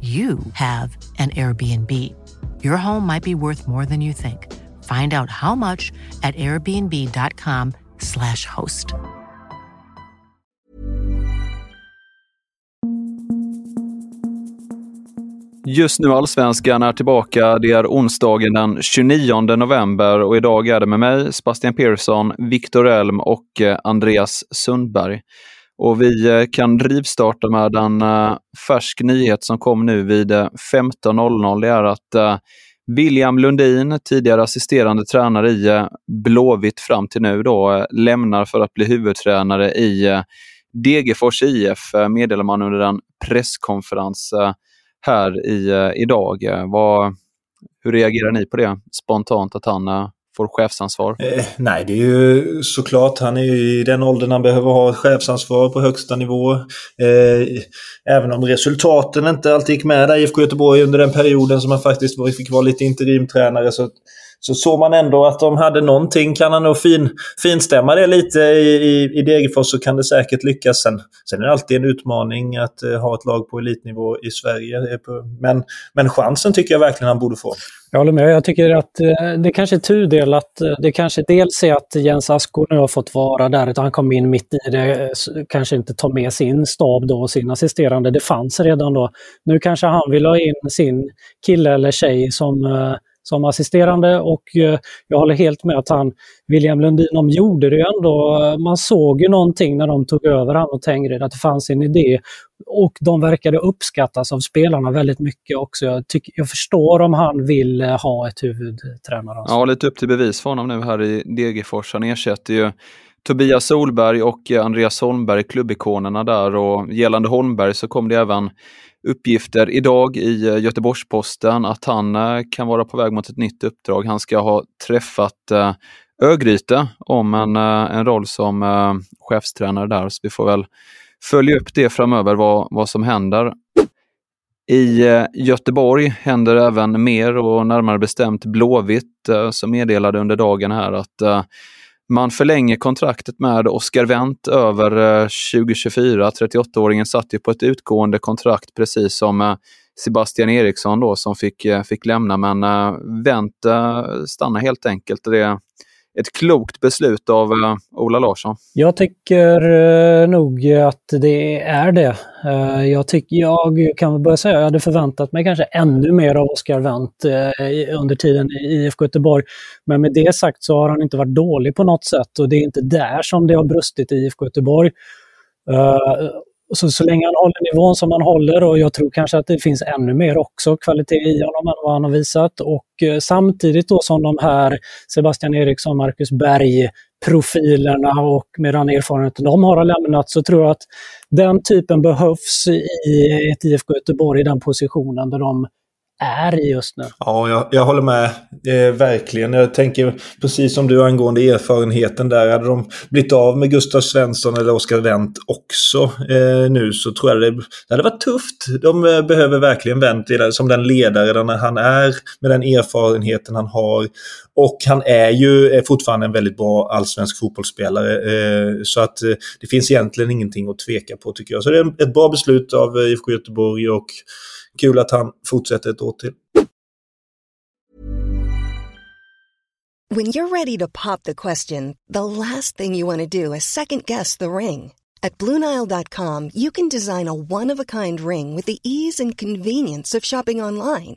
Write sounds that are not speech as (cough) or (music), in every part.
you have an Airbnb. Your home might be worth more than you think. Find out how much at airbnb.com/slash host. Just nu Allsvenskan är tillbaka. Det är onsdagen den 29 november och idag är det med mig, Sebastian Persson, Viktor Elm och eh, Andreas Sundberg. Och vi eh, kan rivstarta med en eh, färsk nyhet som kom nu vid eh, 15.00. Det är att William Lundin, tidigare assisterande tränare i Blåvitt fram till nu, då, lämnar för att bli huvudtränare i Degerfors IF, meddelar man under en presskonferens här i, idag. Vad, hur reagerar ni på det spontant, att han får chefsansvar? Eh, nej, det är ju såklart. Han är ju i den åldern han behöver ha chefsansvar på högsta nivå. Eh, även om resultaten inte alltid gick med där IFK Göteborg under den perioden som han faktiskt fick vara lite interimtränare så så såg man ändå att de hade någonting. Kan han nog fin, finstämma det lite i, i, i Degerfors så kan det säkert lyckas. Sen, sen är det alltid en utmaning att uh, ha ett lag på elitnivå i Sverige. Eh, men, men chansen tycker jag verkligen han borde få. Jag håller med. Jag tycker att uh, det kanske är tudelat. Det kanske dels är att Jens Asko nu har fått vara där, utan han kom in mitt i det. Kanske inte tar med sin stab då, och sin assisterande. Det fanns redan då. Nu kanske han vill ha in sin kille eller tjej som uh, som assisterande och eh, jag håller helt med att han, William Lundin, de gjorde det ändå. Eh, man såg ju någonting när de tog över han och Tengred, att det fanns en idé och de verkade uppskattas av spelarna väldigt mycket också. Jag, tycker, jag förstår om han vill eh, ha ett huvudtränaransvar. Ja, lite upp till bevis för honom nu här i Degerfors. Han ersätter ju Tobias Solberg och Andreas Holmberg, klubbikonerna där och gällande Holmberg så kom det även uppgifter idag i eh, Göteborgs-Posten att han eh, kan vara på väg mot ett nytt uppdrag. Han ska ha träffat eh, Örgryte om en, en roll som chefstränare där, så vi får väl följa upp det framöver vad, vad som händer. I Göteborg händer även mer och närmare bestämt Blåvitt som meddelade under dagen här att man förlänger kontraktet med Oscar Wendt över eh, 2024. 38-åringen satt ju på ett utgående kontrakt precis som eh, Sebastian Eriksson då som fick, eh, fick lämna, men Wendt stannar helt enkelt. Det, ett klokt beslut av uh, Ola Larsson. Jag tycker uh, nog att det är det. Uh, jag, tyck, jag kan börja säga att jag hade förväntat mig kanske ännu mer av Oskar Wendt under tiden i IFK Göteborg. Men med det sagt så har han inte varit dålig på något sätt och det är inte där som det har brustit i IFK Göteborg. Så, så länge han håller nivån som han håller och jag tror kanske att det finns ännu mer också kvalitet i honom än vad han har visat. Och eh, samtidigt då som de här Sebastian Eriksson, Marcus Berg profilerna och med den erfarenheten de har lämnat så tror jag att den typen behövs i ett IFK Göteborg i den positionen där de är i just nu. Ja, jag, jag håller med. Eh, verkligen. Jag tänker precis som du angående erfarenheten där. Hade de blivit av med Gustav Svensson eller Oskar Wendt också eh, nu så tror jag det, det hade varit tufft. De eh, behöver verkligen Wendt som den ledare han är med den erfarenheten han har. Och han är ju eh, fortfarande en väldigt bra allsvensk fotbollsspelare. Eh, så att eh, det finns egentligen ingenting att tveka på tycker jag. Så det är ett bra beslut av IFK Göteborg och Kul att han fortsätter ett år till. When you're ready to pop the question, the last thing you want to do is second guess the ring. At Bluenile.com, you can design a one of a kind ring with the ease and convenience of shopping online.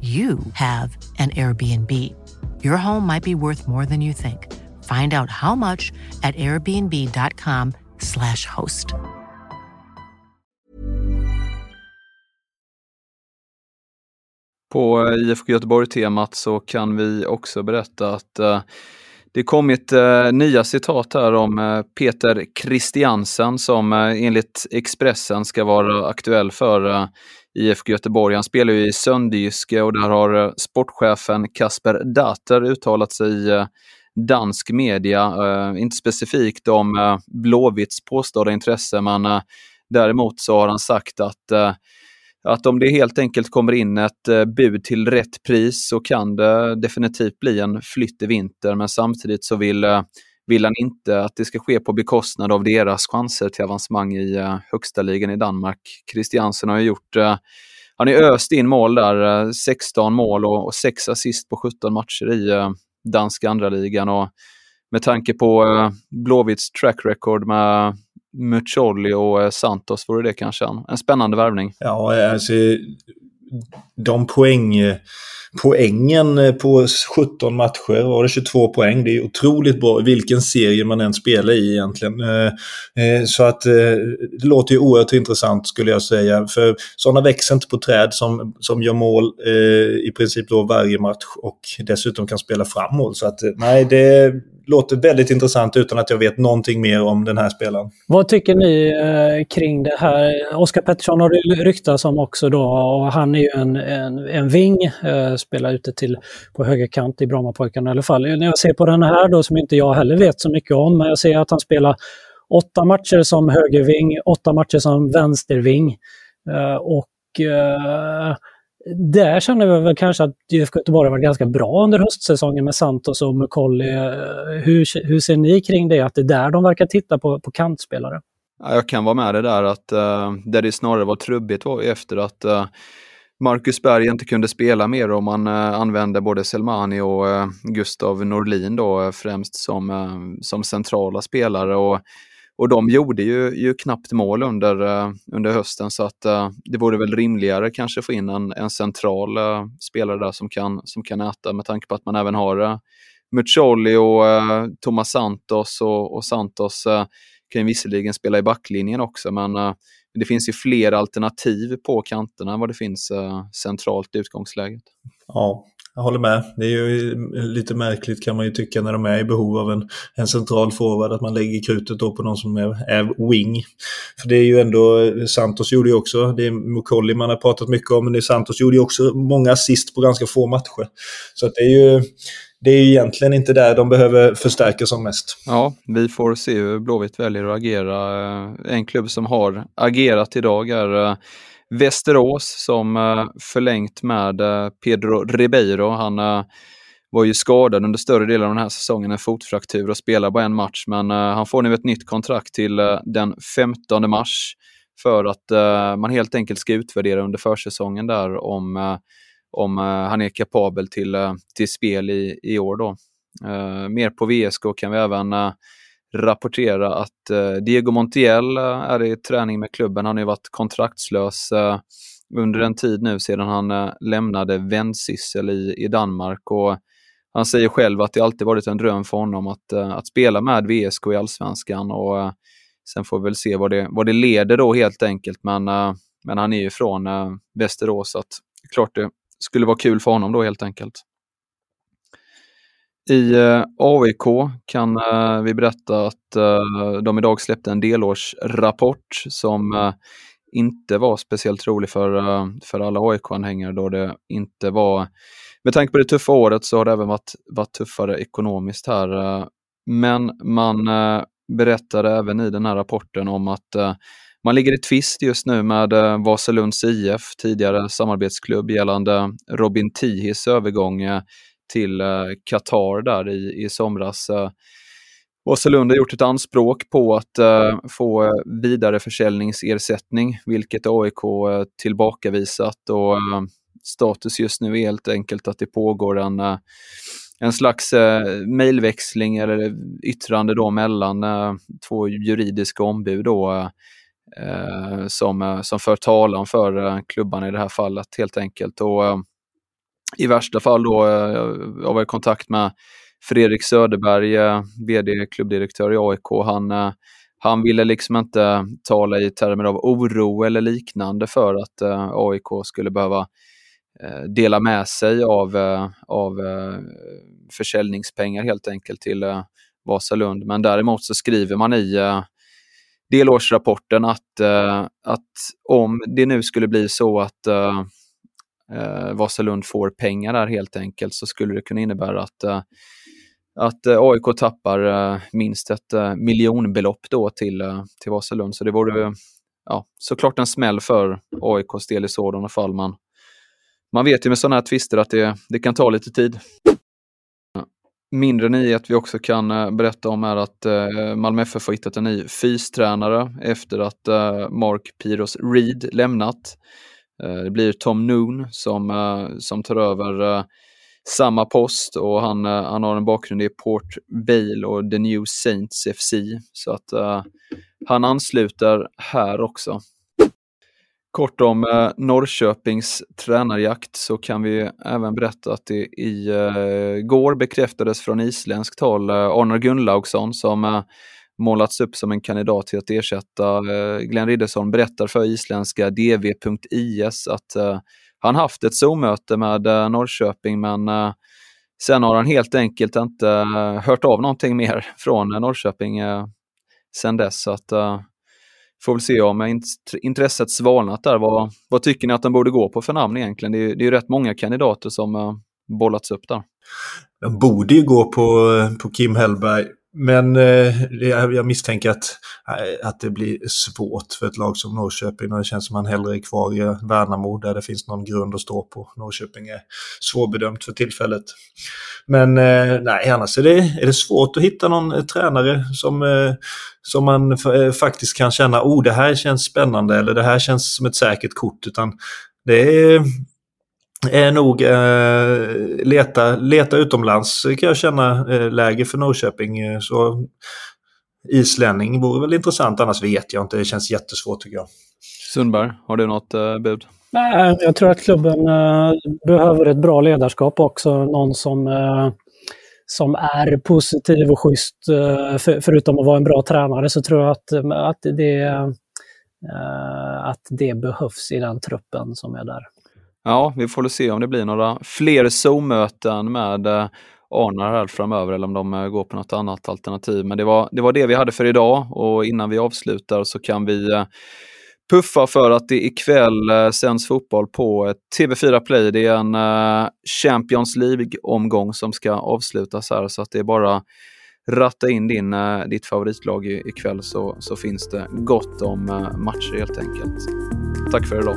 you have an Airbnb. Your home might be worth more than you think. Find out how much at airbnb.com/slash host. På eh, IFK Göteborg-temat så kan vi också berätta att uh, det kommit eh, nya citat här om eh, Peter Christiansen som eh, enligt Expressen ska vara aktuell för eh, IFK Göteborg. Han spelar ju i Sönderjyske och där har eh, sportchefen Kasper Dater uttalat sig i dansk media. Inte specifikt om Blåvitts påstådda intresse, men däremot så har han sagt att att om det helt enkelt kommer in ett eh, bud till rätt pris så kan det definitivt bli en flytt i vinter, men samtidigt så vill, eh, vill han inte att det ska ske på bekostnad av deras chanser till avancemang i eh, högsta ligan i Danmark. Christiansen har ju gjort han är öst in mål där, 16 mål och 6 assist på 17 matcher i danska andra ligan och med tanke på Blåvitts track record med Muccioli och eh, Santos vore det kanske en, en spännande värvning. Ja, eh, alltså de poäng, poängen på 17 matcher, var det 22 poäng, det är otroligt bra vilken serie man än spelar i egentligen. Eh, eh, så att eh, det låter ju oerhört intressant skulle jag säga. För sådana växer inte på träd som, som gör mål i princip då varje match och dessutom kan spela fram mål. Så att nej, det låter väldigt intressant utan att jag vet någonting mer om den här spelaren. Vad tycker ni eh, kring det här? Oskar Pettersson har det ryktats om också då och han är ju en, en, en ving, eh, spelar ute till på högerkant i Brommapojkarna i alla fall. När jag ser på den här då som inte jag heller vet så mycket om, men jag ser att han spelar åtta matcher som högerving, åtta matcher som vänsterving. Eh, och eh, där känner vi väl kanske att IFK Göteborg har varit ganska bra under höstsäsongen med Santos och Mukolli. Eh, hur, hur ser ni kring det, att det är där de verkar titta på, på kantspelare? Ja, jag kan vara med det där att eh, uh, där det snarare var trubbigt var efter att uh, Marcus Berg inte kunde spela mer och man eh, uh, använde både Selmani och uh, Gustav Norlin då eh, främst som, som centrala spelare. Och och de gjorde ju, ju knappt mål under, uh, under hösten så att uh, det vore väl rimligare kanske få in en, en central uh, spelare där som kan, som kan äta med tanke på att man även har uh, Muccioli och uh, Thomas Santos och, och Santos kan ju visserligen spela i backlinjen också men det finns ju fler alternativ på kanterna än vad det finns eh, centralt i utgångsläget. Ja, jag håller med. Det är ju lite märkligt kan man ju tycka när de är i behov av en, en central forward att man lägger krutet då på någon som är, är wing. För det är ju ändå, Santos gjorde ju också, det är Mukolli man har pratat mycket om, men det är Santos gjorde ju också många assist på ganska få matcher. Så att det är ju det är ju egentligen inte där de behöver förstärka som mest. Ja, vi får se hur Blåvitt väljer att agera. Eh, en klubb som har agerat idag är eh, Västerås som eh, förlängt med Pedro Ribeiro. Han var ju skadad under större delen av den här säsongen, en fotfraktur och spelar bara en match. Men han får nu ett nytt kontrakt till den 15 mars för att man helt enkelt ska utvärdera under försäsongen där om, om eh, han är kapabel till, eh, till spel i, i år. Då. Eh, mer på VSK kan vi även rapportera att Diego Montiel är i träning med klubben. Han har ju varit kontraktslös under en tid nu sedan han lämnade Vendsyssel i, i Danmark. Och han säger själv att det alltid varit en dröm för honom att, att spela med VSK i Allsvenskan. Och, sen får vi väl se vad det, vad det leder då helt enkelt. Men, men han är ju från Västerås, så att klart det skulle vara kul för honom då helt enkelt. I eh, AIK kan eh, vi berätta att eh, de idag släppte en delårsrapport som eh, inte var speciellt rolig för, eh, för alla AIK-anhängare då det inte var med tanke på det tuffa året så har det även varit, varit tuffare ekonomiskt här. Eh. Men man berättade även i den här rapporten om att man ligger i tvist just nu med eh, Vasalunds IF, tidigare samarbetsklubb gällande Robin Tihis övergång eh, till eh, Qatar där i, i somras. Vasalund har gjort ett anspråk på att få vidareförsäljningsersättning, vilket AIK tillbakavisat. Och, status just nu är helt enkelt att det pågår en, en slags eh, mejlväxling eller yttrande då mellan två juridiska ombud då, Eh, som, eh, som för talan för eh, klubbarna i det här fallet helt enkelt. Och, i värsta fall då, eh, jag var i kontakt med Fredrik Söderberg, eh, VD, klubbdirektör i AIK. Han, eh, han ville liksom inte tala i termer av oro eller liknande för att AIK skulle behöva dela med sig av, av försäljningspengar helt enkelt till Vasalund. Men däremot så skriver man i delårsrapporten att, eh, att om det nu skulle bli så att eh, eh, Vasalund får pengar där helt enkelt så skulle det kunna innebära att, eh, att AIK tappar minst ett miljonbelopp då till, till Vasalund. Så det vore ja, såklart en smäll för AIKs del i sådana fall. Man, man vet ju med sådana här tvister att det, det kan ta lite tid. Mindre nyhet vi också kan eh, berätta om är att eh, Malmö FF har hittat en ny fystränare efter att eh, Mark Piros Reed lämnat. Det blir Tom Noon som, som tar över samma post och han, han har en bakgrund i Port Vale och The New Saints FC. Så att uh, han ansluter här också. Kort om eh, Norrköpings tränarjakt så kan vi även berätta att det i eh, går bekräftades från isländskt håll uh, Arnar Gunnlaugsson som målats upp som en kandidat till att ersätta eh, Glenn Riddersson berättar för isländska dv.is att eh, han haft ett Zoom-möte med eh, Norrköping men sen har han helt enkelt inte hört av någonting mer (laughs) från Norrköping sen dess. Så att, får väl se om intresset svalnat där. Vad, vad tycker ni att den borde gå på för namn egentligen? Det är, det är rätt många kandidater som eh, bollats upp där. Den borde ju gå på, eh, på Kim Hellberg men eh, jag misstänker att, eh, att det blir svårt för ett lag som Norrköping och det känns som att man hellre är kvar i Värnamo där det finns någon grund att stå på. Norrköping är svårbedömt för tillfället. Men eh, nej, annars är det, är det svårt att hitta någon eh, tränare som, eh, som man eh, faktiskt kan känna, oh det här känns spännande eller det här känns som ett säkert kort. Utan det är är nog eh, leta, leta utomlands kan jag känna eh, läge för Norrköping. Eh, så islänning vore väl intressant, annars vet jag inte. Det känns jättesvårt tycker jag. Sundberg, har du något eh, bud? Nej, jag tror att klubben eh, behöver ett bra ledarskap också. Någon som, eh, som är positiv och schysst. Eh, för, förutom att vara en bra tränare så tror jag att, att, det, eh, att det behövs i den truppen som är där. Ja, vi får väl se om det blir några fler Zoom-möten med eh, Arnar här framöver eller om de eh, går på något annat alternativ. Men det var, det var det vi hade för idag och innan vi avslutar så kan vi eh, puffa för att det ikväll sänds fotboll på TV4 Play. Det är en Champions League-omgång som ska avslutas här så att det är bara ratta in din, ditt favoritlag ikväll så, så finns det gott om matcher helt enkelt. Tack för idag.